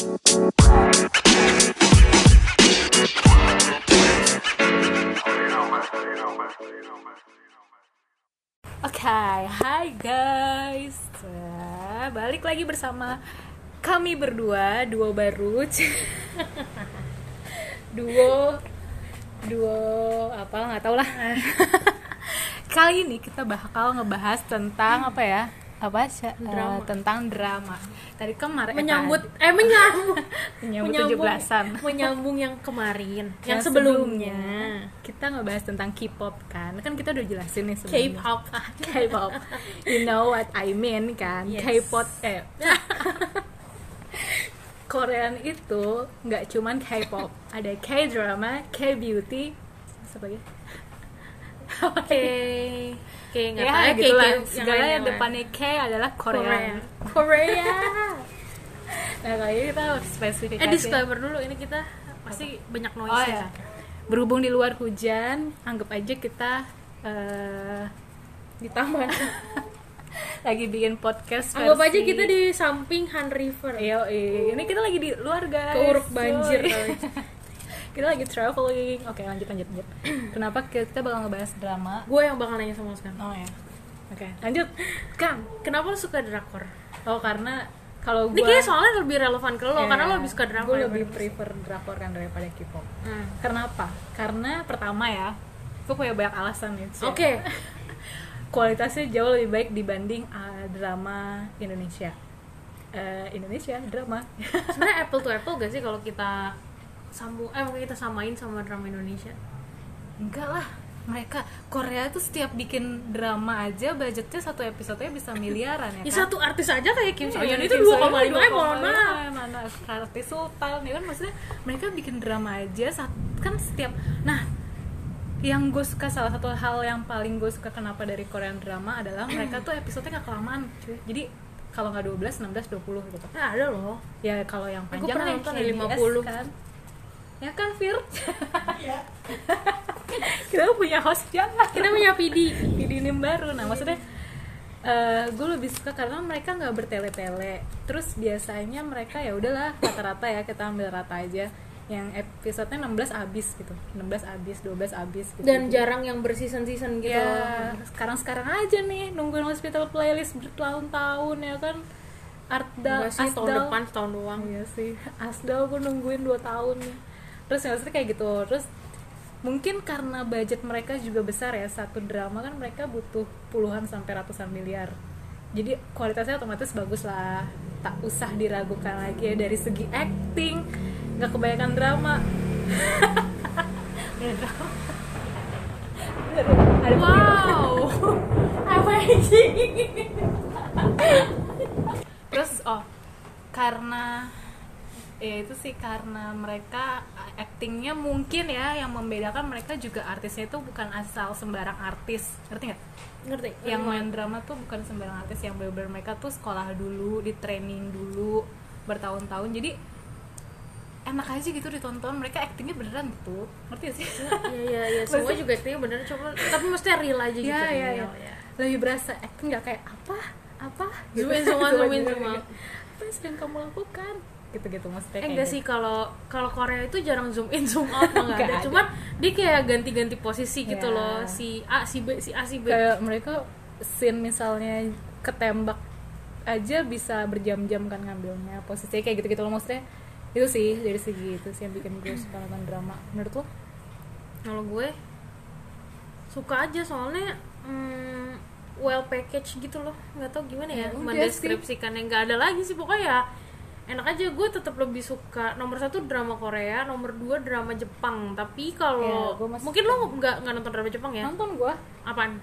Oke, hai guys. Nah, balik lagi bersama kami berdua, duo baru. duo duo apa nggak tau lah. Kali ini kita bakal ngebahas tentang apa ya? Apa sih? Eh, Drama. tentang drama. Tadi kemarin eh, menyambut tadi. eh menyambut menyambut 17-an. menyambung yang kemarin yang, Yang sebelumnya kita ngebahas tentang K-pop kan kan kita udah jelasin nih sebelumnya. K-pop K-pop. You know what I mean kan? Yes. K-pop eh Korean itu nggak cuman K-pop, ada K-drama, K-beauty, sebagai K K nggak ya tahu gitu lah. Yang Segala yang yang depannya K adalah Korea Korean. Korea Nah kali ini kita harus spesifikasi. eh disclaimer dulu ini kita pasti banyak noise Oh ya. Berhubung di luar hujan, anggap aja kita eh, di taman lagi bikin podcast. anggap aja versi- kita di samping Han River Yo, ini kita lagi di luar guys. keuruk banjir. kita lagi traveling. Oke, lanjut lanjut lanjut. Kenapa kita bakal ngebahas drama? gue yang bakal nanya sama sekarang Oh ya. Oke, lanjut. Kang. kenapa lo suka drakor Oh, karena kalau ini gua kayaknya soalnya lebih relevan ke lo Ya, karena lo lebih suka drama Gue lebih prefer drakor kan daripada K-pop. Hmm. Karena apa? Karena pertama ya, gue punya banyak alasan nih. Oke Kualitasnya jauh lebih baik dibanding uh, drama Indonesia. Eh, Indonesia drama. sebenarnya apple to apple gak sih kalau kita sambung eh mungkin kita samain sama drama Indonesia Enggak lah, mereka Korea tuh setiap bikin drama aja budgetnya satu episodenya bisa miliaran ya Ya kan? satu artis aja kayak Kim So Iya, Hyun itu Kim 2,5 So-hyun eh mohon 2,5, maaf. mana artis sultan ya kan maksudnya mereka bikin drama aja kan setiap nah yang gue suka salah satu hal yang paling gue suka kenapa dari Korean drama adalah mereka tuh episodenya gak kelamaan cuy jadi kalau nggak 12, 16, 20 gitu Nah, ada loh. ya kalau yang Gue panjang nonton KBS ada 50. kan ya kan Fir? Kita punya host jangan Kita punya PD. Pidinim baru. Nah maksudnya gue lebih suka karena mereka nggak bertele-tele. Terus biasanya mereka ya udahlah rata-rata ya kita ambil rata aja. Yang episodenya 16 abis gitu. 16 abis 12 abis gitu. Dan jarang yang berseason-season gitu. ya sekarang-sekarang aja nih nungguin hospital playlist bertahun-tahun ya kan? Enggak sih tahun Asdal. depan setahun doang. Iya sih, Asdal gue nungguin 2 tahun. nih Terus ya, maksudnya kayak gitu. Terus mungkin karena budget mereka juga besar ya Satu drama kan mereka butuh puluhan sampai ratusan miliar. Jadi kualitasnya otomatis bagus lah. Tak usah diragukan lagi ya dari segi acting Gak kebanyakan drama. Wow. Apa sih? terus oh karena ya itu sih karena mereka actingnya mungkin ya yang membedakan mereka juga artisnya itu bukan asal sembarang artis ngerti nggak Ngerti? yang main drama tuh bukan sembarang artis yang bener-bener mereka tuh sekolah dulu di training dulu bertahun-tahun jadi enak aja gitu ditonton mereka actingnya beneran gitu ngerti sih Iya iya iya, semua juga aktingnya bener cuma tapi mesti real aja gitu. Iya iya iya. real, ya. Lebih berasa acting nggak kayak apa apa Zoom in, zoom out, zoom in, zoom out. Apa yang sedang kamu lakukan? Gitu-gitu maksudnya. Eh kayak enggak gitu. sih kalau kalau Korea itu jarang zoom in zoom out mah nggak Nggak ada. ada. Cuman dia kayak ganti-ganti posisi gitu Ya. loh. Si A si B si A si B. Kayak mereka scene misalnya ketembak aja bisa berjam-jam kan ngambilnya posisinya kayak gitu-gitu loh maksudnya itu sih dari segi itu sih yang bikin gue suka nonton drama menurut lo Kalau gue suka aja soalnya mm, well package gitu loh. nggak tahu gimana ya Ya mendeskripsikannya nggak ada lagi sih pokoknya ya enak aja gue tetap lebih suka nomor satu drama Korea nomor dua drama Jepang tapi kalau Ya, mungkin lo nggak nggak nonton drama Jepang ya nonton gue apaan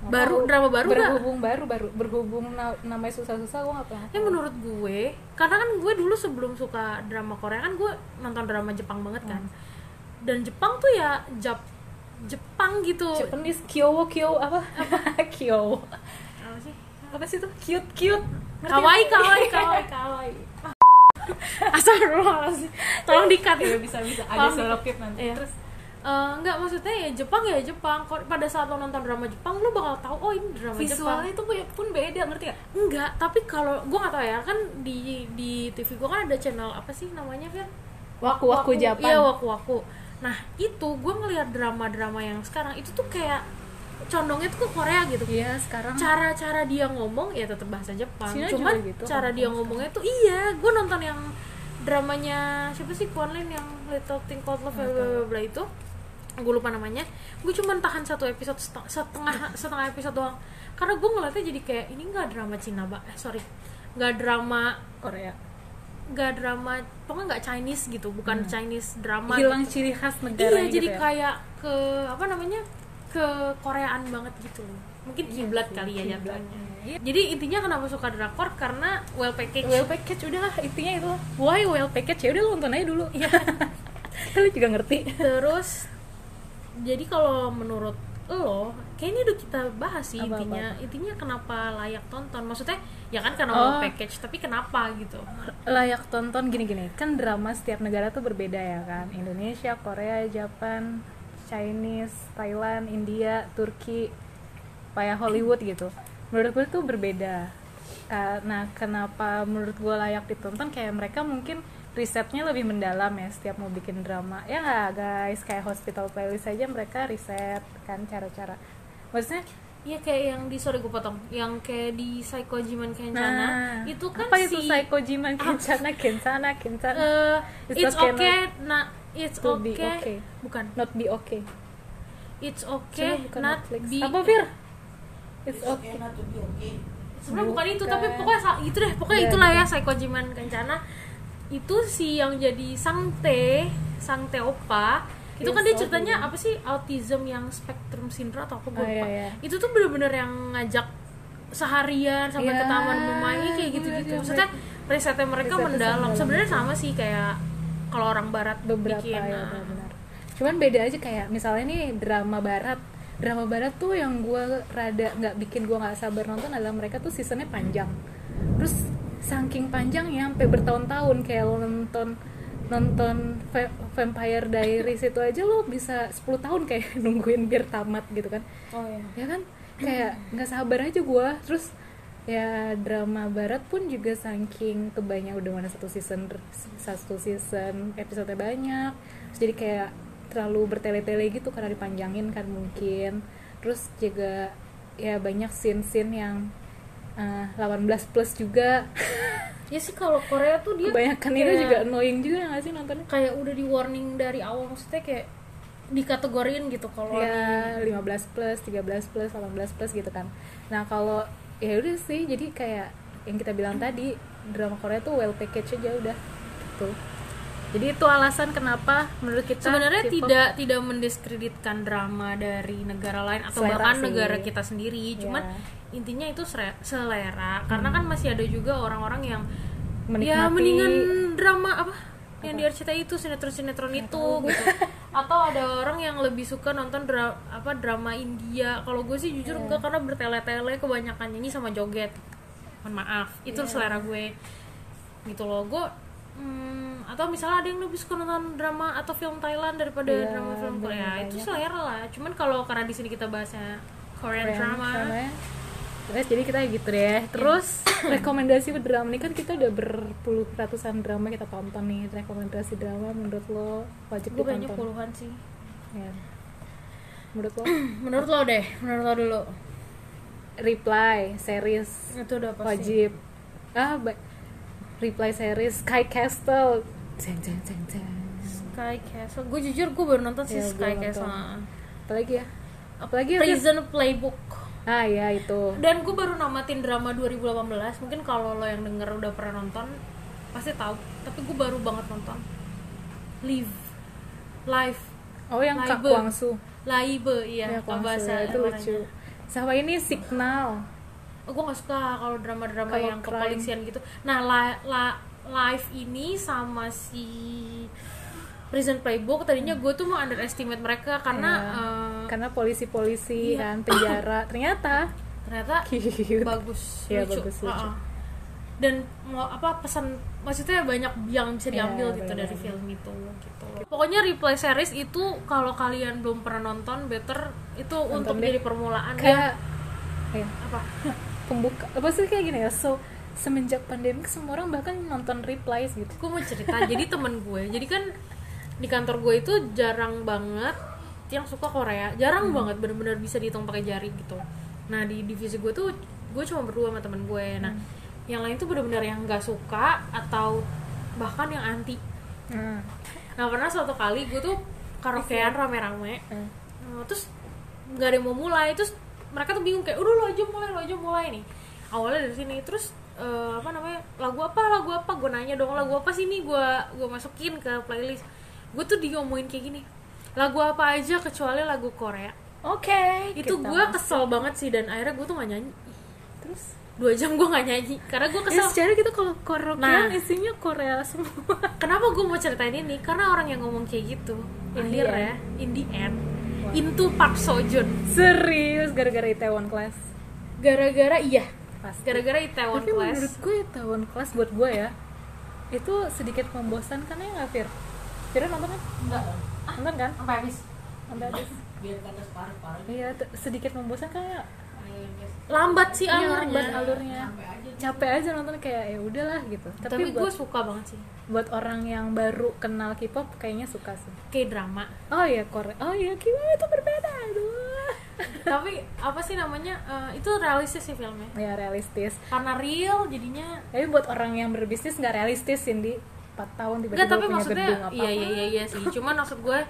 Nggak Baru? tahu. Drama baru berhubung baru baru berhubung na- namanya susah-susah gue nggak pernah Ya menurut gue, karena kan gue dulu sebelum suka drama Korea kan gue nonton drama Jepang banget kan. Hmm. Dan Jepang tuh ya Jap Jepang gitu. Japanese kyowo kyowo apa kyowo Apa sih? apa sih tuh cute cute Ngerti Kawaii, kawaii, kawaii. kawaii Astagfirullahaladzim. Tolong dikat ya. Ya. bisa bisa. Ada pip nanti. Iya. terus? Eh, enggak maksudnya ya Jepang ya Jepang. Pada saat lo nonton drama Jepang lo bakal tahu oh ini drama Jepang. Visualnya itu pun beda ngerti gak enggak tapi kalau gue nggak tahu ya. Kan di di TV gue kan ada channel apa sih namanya Fir waku waku. Japan. Iya waku waku nah itu gue ngelihat drama-drama yang sekarang itu tuh kayak condongnya tuh ke Korea gitu. Iya sekarang. Cara-cara dia ngomong ya tetap bahasa Jepang. Cina cuman juga gitu, cara Hong dia ngomongnya tuh iya gue nonton yang dramanya siapa sih Kwon Lin yang Little Thing Called Love bla bla itu. Gue lupa namanya. Gue cuman tahan satu episode setengah setengah, episode doang. Karena gue ngeliatnya jadi kayak ini nggak drama Cina mbak eh sorry. Nggak drama Korea. Nggak drama pokoknya nggak Chinese gitu. Bukan Chinese drama hilang gitu. ciri khas negara iya jadi gitu ya. kayak ke apa namanya ke Koreaan banget gitu loh. Mungkin Iya kiblat sih, kali ya jatuhnya Iya. jadi intinya kenapa suka drakor? Karena well package. Well package udah lah intinya itu. Why well package? Ya udah lu nonton aja dulu. Iya. kan lu juga ngerti. Terus jadi kalau menurut lo kayak ini udah kita bahas sih Apa, apa, intinya. Apa? intinya kenapa layak tonton? Maksudnya ya kan karena Oh. well package tapi kenapa gitu? Layak tonton gini-gini. Kan drama setiap negara tuh berbeda ya kan. Indonesia Korea Japan Chinese Thailand India Turki kayak Hollywood gitu. Menurut gue tuh berbeda. Uh, nah kenapa menurut gue layak ditonton? Kayak mereka mungkin risetnya lebih mendalam ya setiap mau bikin drama. Ya nggak guys? Kayak hospital playlist aja mereka riset kan cara-cara. Maksudnya? Iya kayak yang di sorry gue potong. Yang kayak di Psychojiman Kencana nah itu kan apa itu si Psychojiman Kencana Kencana Kencana eh, It's it's, okay. Okay, nah it's to be okay. okay. bukan not be okay it's okay bukan not Netflix. be apa Fir? It's okay. not to be okay. sebenarnya bukan itu Bukan. tapi pokoknya itu deh pokoknya Iya, itulah ya bukan. Psychojiman Kencana itu si yang jadi Sangte Sangte Opa itu Yes, kan dia ceritanya iya. apa sih autism yang spectrum syndrome atau apa gue Oh, iya, iya. itu tuh bener-bener yang ngajak seharian sampai ke Iya, taman Bumayi kayak gitu-gitu iya, maksudnya risetnya mereka Risetnya mendalam. sebenarnya sama sih kayak kalau orang barat beberapa bikin ya nah. benar. Cuman beda aja kayak misalnya nih drama barat. Drama barat tuh yang gue rada nggak bikin gue nggak sabar nonton adalah mereka tuh seasonnya panjang. Terus saking panjangnya sampai bertahun-tahun kayak lo nonton nonton Va- Vampire Diaries itu aja lo bisa 10 tahun kayak nungguin biar tamat gitu kan. Oh ya ya kan? Kayak nggak sabar aja gue terus ya drama barat pun juga saking kebanyak udah mana satu season satu season episode banyak. Terus jadi kayak terlalu bertele-tele gitu karena dipanjangin kan mungkin. Terus juga ya banyak scene-scene yang eh, 18 plus juga. Ya sih kalau Korea tuh dia kebanyakan itu kayak- juga annoying juga nggak sih nontonnya? kayak udah di warning dari awal maksudnya kayak dikategoriin gitu kalau ya 15 plus 13 plus 18 plus gitu kan. Nah kalau ya udah sih jadi kayak yang kita bilang tadi drama Korea tuh well package aja udah gitu. Jadi itu alasan kenapa menurut kita sebenarnya tidak tidak mendiskreditkan drama dari negara lain atau Selera bahkan sih. negara kita sendiri. Cuman Ya. intinya itu selera karena kan masih ada juga orang-orang yang Menikmati- ya mendingan drama apa yang di RCTI itu sinetron-sinetron itu gitu. Atau ada orang yang lebih suka nonton dra- apa drama India. Kalau gue sih jujur enggak karena bertele-tele kebanyakan nyanyi sama joget. Mohon maaf itu selera gue. Gitu loh. Gue hmm, atau misalnya ada yang lebih suka nonton drama atau film Thailand daripada Iya, drama film Korea itu banyak. selera lah. Cuman kalau karena di sini kita bahasnya Korean, Korean drama dramanya. Terus jadi kita gitu deh. Terus rekomendasi drama nih kan kita udah berpuluh ratusan drama kita tonton nih. Rekomendasi drama menurut lo wajib gue ditonton. puluhan sih Ya. Menurut lo menurut lo deh menurut lo dulu reply series itu udah pasti wajib. Ah, reply series Sky Castle. Ceng ceng ceng ceng. Sky Castle gue jujur gue baru nonton sih Ya, Sky Castle nonton. Apalagi ya? Apalagi ya? Prison Playbook Ah ya itu. dan gue baru namatin drama 2018 mungkin kalau lo yang denger udah pernah nonton pasti tahu tapi gue baru banget nonton Live Live Oh yang Kak Laibe. Kwangsu. Laibe iya Ya, Kwangsu, bahasa ya, itu lucu. Sama ini Signal. Oh, gue gak suka kalau drama-drama yang crime. kepolisian gitu. Nah, la, la- live ini sama si Prison Playbook tadinya gue tuh mau underestimate mereka karena Ya. eh, karena polisi-polisi Iya. kan penjara ternyata ternyata cute bagus, Iya, lucu. bagus, lucu. Uh-uh. dan mau apa pesan maksudnya banyak yang bisa Iya, diambil gitu bener-bener. dari film itu gitu pokoknya replay series itu kalau kalian belum pernah nonton better itu untuk deh. jadi permulaan kayak kayak apa pembuka apa sih kayak gini ya so semenjak pandemi semua orang bahkan nonton replies gitu gue mau cerita jadi temen gue jadi kan di kantor gue itu jarang banget yang suka Korea. Jarang banget bener-bener bisa dihitung pakai jari gitu. Nah di divisi gue tuh gue cuma berdua sama temen gue. Nah yang lain tuh bener-bener yang nggak suka atau bahkan yang anti. Nah, nah pernah suatu kali gue tuh karaokean rame-rame eh. Nah, terus nggak ada yang mau mulai. Terus mereka tuh bingung kayak udah lo aja mulai lo aja mulai nih. Awalnya dari sini terus eh, apa namanya lagu apa lagu apa? Gue nanya dong lagu apa sih nih? Gue gue masukin ke playlist. Gue tuh diomongin kayak gini lagu apa aja kecuali lagu Korea. Oke itu kita gue masuk. kesel banget sih dan akhirnya gue tuh gak nyanyi. Terus? Dua jam gue gak nyanyi karena gue ya kesel. secara gitu kalau karaokean Nah. isinya Korea semua. Kenapa gue mau ceritain ini? Karena orang yang ngomong kayak gitu akhirnya in the end into Park Sojun serius gara-gara Itaewon Class? Gara-gara iya. Pasti. Gara-gara Itaewon tapi Class. menurut gue Itaewon Class buat gue ya itu sedikit membosankan ya nggak Fir? Fir nonton kan? enggak Nonton kan? sampai habis. Sampai habis. Biar kata separuh-paruh. Iya, t- sedikit membosankan ya lambat sih Iya, alurnya. lambat alurnya. Aja Capek aja nonton kayak ya udahlah gitu. Tapi, tapi, gue suka banget sih. buat orang yang baru kenal K-pop kayaknya suka sih. Kayak drama Oh iya, Korea Oh iya, gimana itu berbeda Aduh. Tapi apa sih namanya eh, itu realistis sih filmnya. Ya realistis. Karena real jadinya Tapi buat orang yang berbisnis nggak realistis Cindy 4 tahun tiba-tiba tapi punya maksudnya gedung apa iya iya iya iya sih. Cuman maksud gue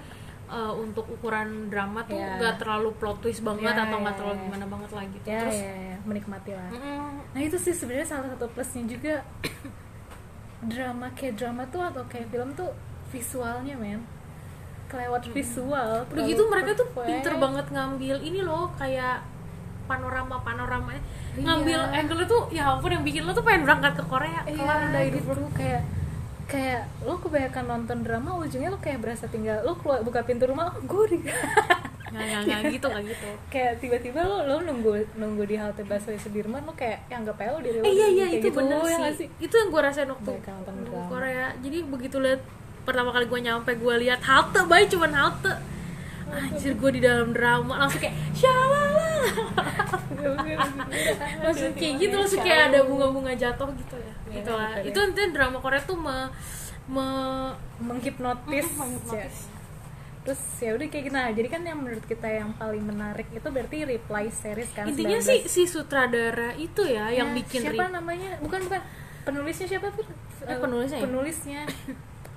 eh, untuk ukuran drama tuh Iya. nggak terlalu plot twist banget Iya, atau nggak iya, terlalu iya. gimana banget lah gitu. Ya, terus ya, ya, menikmati lah. Mm, Nah itu sih sebenarnya salah satu plusnya juga drama kayak drama tuh atau kayak film tuh visualnya men. Kelewat visual udah gitu mereka tuh pinter banget ngambil ini loh kayak panorama panorama Iya. ngambil angle tuh ya ampun yang bikin lo tuh pengen berangkat ke Korea iya kelar udah hidup gitu. Kayak kayak lo kebanyakan nonton drama ujungnya lo kayak berasa tinggal lo keluar buka pintu rumah oh gue di nggak nggak nggak gitu nggak gitu. Kayak tiba-tiba lo lo nunggu nunggu di halte busway Sudirman lo kayak yang anggap aja lo di eh iya iya kayak itu gitu, bener ya sih. nggak itu yang gue rasain waktu nonton drama. Korea. Jadi begitu lihat pertama kali gue nyampe gue lihat halte bayi cuman halte. Anjir gue di dalam drama langsung kayak shalala. Langsung kayak gitu langsung kayak ada bunga-bunga jatuh gitu ya gitu lah. itu nanti drama Korea tuh me, me menghipnotis Mm, menghipnotis. Ya. terus ya udah kayak gitu. Nah jadi kan yang menurut kita yang paling menarik itu berarti reply series kan intinya 19. sih si sutradara itu ya yang Ya, bikin siapa namanya? Bukan bukan. Penulisnya siapa Fir? Eh, penulisnya ya? penulisnya.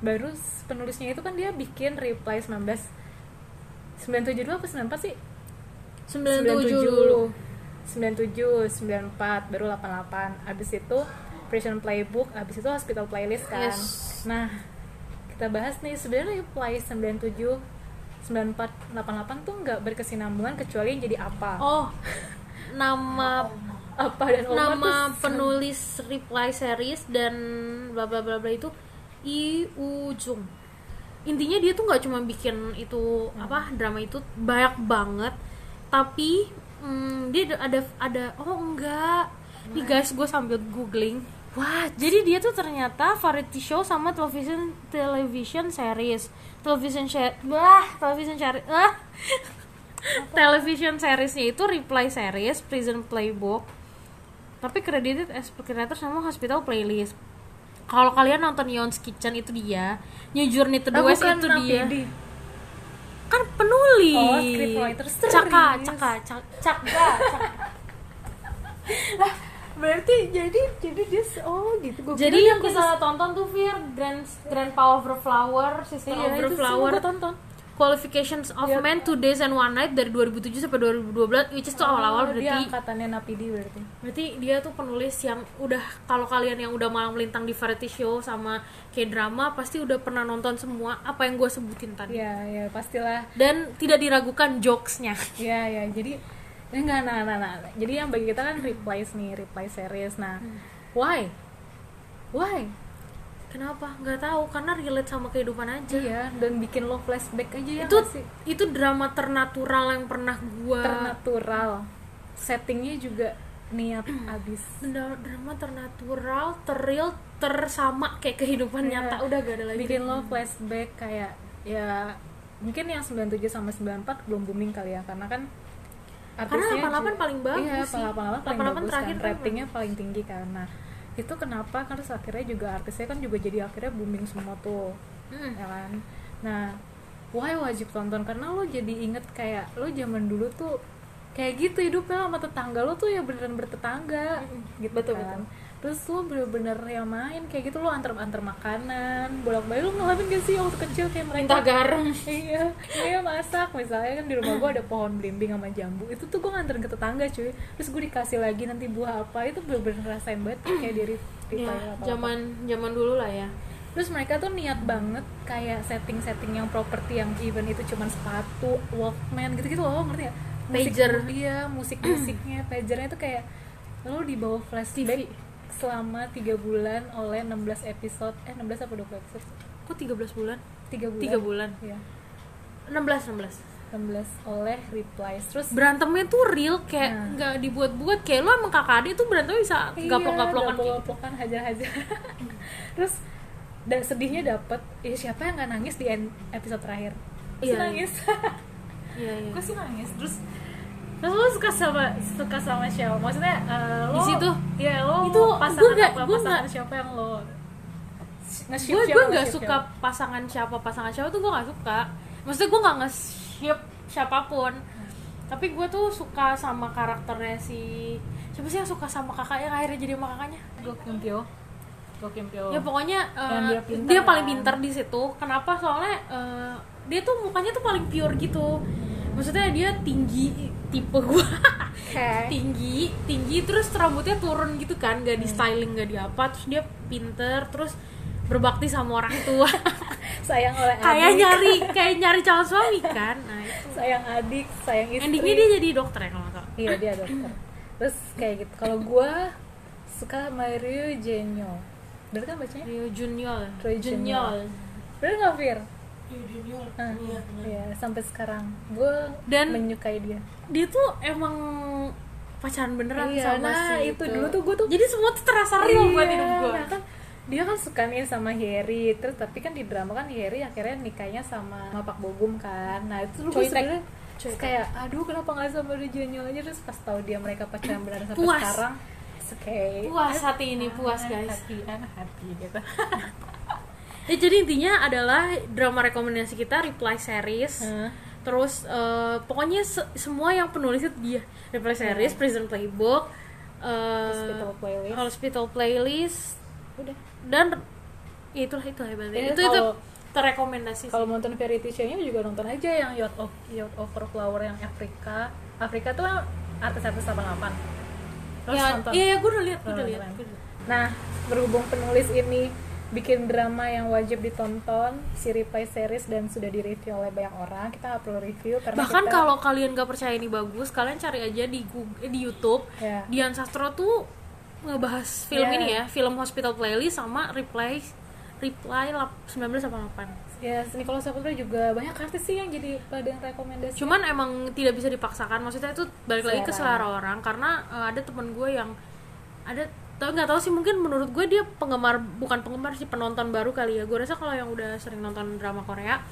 Baru penulisnya itu kan dia bikin reply 19 972 apa 94 sih? 97 dulu 97 94 baru 88 abis itu Prison Playbook abis itu Hospital Playlist kan. Yes. nah kita bahas nih sebenarnya reply 97 94 88 tuh nggak berkesinambungan kecuali yang jadi apa? Oh nama apa dan Omar nama tuh? penulis reply series dan bla bla bla bla itu I Ujung intinya dia tuh nggak cuma bikin itu apa drama itu banyak banget tapi hmm, dia ada- ada ada oh enggak nih guys gue sambil googling Wah, jadi dia tuh ternyata variety show sama television television series, television share, wah, television series, ah, television seriesnya itu Reply series, Prison Playbook, tapi credited as creator sama Hospital Playlist. Kalau kalian nonton Yeon's Kitchen itu dia, New Journey to the Ah, West itu Napi dia, Edi. kan penulis. Oh, scriptwriter. Serius? caka, caka, caka, caka. berarti jadi jadi dia oh gitu. Gua Jadi yang dia bisa tonton tuh Fir Grand Grand Power of Flower, Sister iya, of Flower, tonton. Qualifications of Iya. Men Two Days and One Night dari 2007 sampai 2012 which is tuh awal-awal Oh, dia berarti angkatannya Napidi berarti. Berarti dia tuh penulis yang udah kalau kalian yang udah malam melintang di variety show sama kayak drama pasti udah pernah nonton semua apa yang gue sebutin tadi. Ya ya pastilah. Dan tidak diragukan jokesnya. Ya ya jadi ya enggak nah, nah, nah. jadi yang bagi kita kan replies nih reply series. Nah Hmm. why? Why? Kenapa? Nggak tahu karena relate sama kehidupan aja. Iya dan bikin lo flashback aja ya itu sih? itu drama ternatural yang pernah gue ternatural. Settingnya juga niat abis. Bener, drama ternatural terreal tersama kayak kehidupan Iya. nyata. Udah gak ada lagi. Bikin lo flashback kayak ya mungkin yang 97 sama 94 belum booming kali ya. Karena kan artisnya 88 juga- paling bagus iya, sih. 88 paling 88 bagus terakhir kan ratingnya paling tinggi karena itu kenapa? Kan terus akhirnya juga artisnya kan juga jadi akhirnya booming semua tuh Mm. ya kan? Nah why wajib tonton? Karena lo jadi inget kayak lo zaman dulu tuh kayak gitu hidupnya sama tetangga lo tuh ya beneran bertetangga gitu Betul, kan? betul. Terus lo bener-bener yang main kayak gitu lo antar-antar makanan bolak-balik. Lo ngalamin gak sih waktu kecil kayak mereka minta garam. Iya iya masak. Misalnya kan di rumah gue ada pohon belimbing sama jambu. Itu tuh gue nganterin ke tetangga cuy. Terus gue dikasih lagi nanti buah apa. Itu bener-bener rasain banget kayak dari ya, zaman zaman dulu lah ya. Terus mereka tuh niat banget kayak setting-setting yang properti yang even itu cuman sepatu walkman gitu-gitu loh ngerti ya Pager. iya musik musiknya pagernya itu kayak lo dibawa flashback selama tiga bulan oleh 16 episode eh 16 apa 20 episode kok 13 bulan tiga bulan Tiga bulan. Iya. 16 16 16 oleh replies terus berantemnya tuh real kayak Nah. nggak dibuat-buat kayak lo emang kakak adik tuh berantem bisa gaplok-gaplokan gitu. gaplok-gaplokan hajar-hajar terus dan sedihnya dapet ya siapa yang nggak nangis di episode terakhir Gue sih Iya, iya. nangis iya iya gue sih nangis terus terus lo suka sama suka sama siapa? Maksudnya eh, lo Di situ? ya lo Itu pasangan gue nggak- apa? gue pasangan nggak- siapa yang lo gue gue nggak suka siapa? pasangan siapa pasangan siapa tuh gue nggak suka. Maksudnya gue nggak nge-ship siapa pun. Tapi gue tuh suka sama karakternya si siapa sih yang suka sama kakaknya akhirnya jadi sama kakaknya? Go Kim Pyo Go Kim Pyo ya pokoknya eh, dia pintar. dia paling pintar di situ. Kenapa? Soalnya eh, dia tuh mukanya tuh paling pure gitu. Maksudnya dia tinggi tipe gue Oke. tinggi tinggi terus rambutnya turun gitu kan gak Hmm. di styling gak di apa terus dia pinter terus berbakti sama orang tua. Sayang oleh kayak nyari kayak nyari calon suami kan. Nah itu. Sayang adik sayang istri. Endingnya dia jadi dokter ya kalau nggak iya dia dokter. Terus kayak gitu. Kalau gue suka sama Ryu Jenyo bener kan bacanya? Rio Junior. Rio Junior. Bener nggak Fir? Junior Ah, Iya, iya sampai sekarang. Gue Dan- menyukai dia. dia tuh emang pacaran beneran Iya, sama nah, si itu dulu tuh gua tuh- jadi semua tuh terasa real buat hidup gue nah kan dia kan suka nih sama Harry terus tapi kan di drama kan Harry akhirnya nikahnya sama, sama Pak Bogum kan. Nah itu gue sebenarnya kayak aduh kenapa nggak sama Ryu Jenyo aja? Terus pas tahu dia mereka pacaran beneran sampai Puas. sekarang okay. Puas hati ini puas guys. hati anak hati gitu ya, jadi intinya adalah drama rekomendasi kita reply series. Hah? terus eh, pokoknya se- semua yang penulis itu dia. Reply series prison playbook eh, Hospital Playlist. hospital playlist udah. dan ya itulah itu hebatnya Ya, itu itu terrekomendasi kalau nonton variety show-nya juga nonton aja yang Yacht of Yacht Over Flower yang Afrika. Afrika tuh artis-artis 88 terus ya, nonton. iya, iya gue udah lihat gue udah lihat. Nah, berhubung penulis ini bikin drama yang wajib ditonton, si Reply series dan sudah direview oleh banyak orang, kita nggak perlu review karena bahkan kita, kalau kalian gak percaya ini bagus kalian cari aja di Google, eh, di YouTube Ya. Dian Sastro tuh ngebahas film Ya. ini ya film Hospital Playlist sama Reply Reply lap- 1988 ya Nicholas Saputra juga banyak artis sih yang jadi pada yang rekomendasi. cuman emang tidak bisa dipaksakan maksudnya itu balik lagi ke Selera. selera orang karena eh, ada temen gue yang ada tau nggak tahu sih mungkin menurut gue dia penggemar bukan penggemar sih penonton baru kali ya gue rasa kalau yang udah sering nonton drama Korea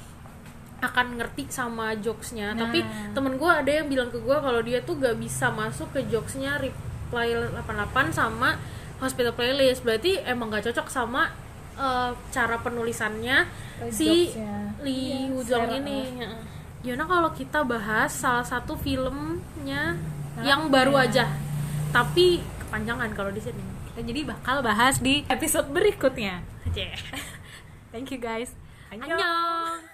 akan ngerti sama jokesnya Nah. tapi temen gue ada yang bilang ke gue kalau dia tuh gak bisa masuk ke jokesnya reply 88 sama hospital playlist berarti emang gak cocok sama eh, cara penulisannya Oh, si jokesnya. Lee Woo-jong selera. ini Gimana kalau kita bahas salah satu filmnya Nah, yang baru ya. aja tapi kepanjangan kalau di sini Jadi bakal bahas di episode berikutnya. Thank you guys. Annyeong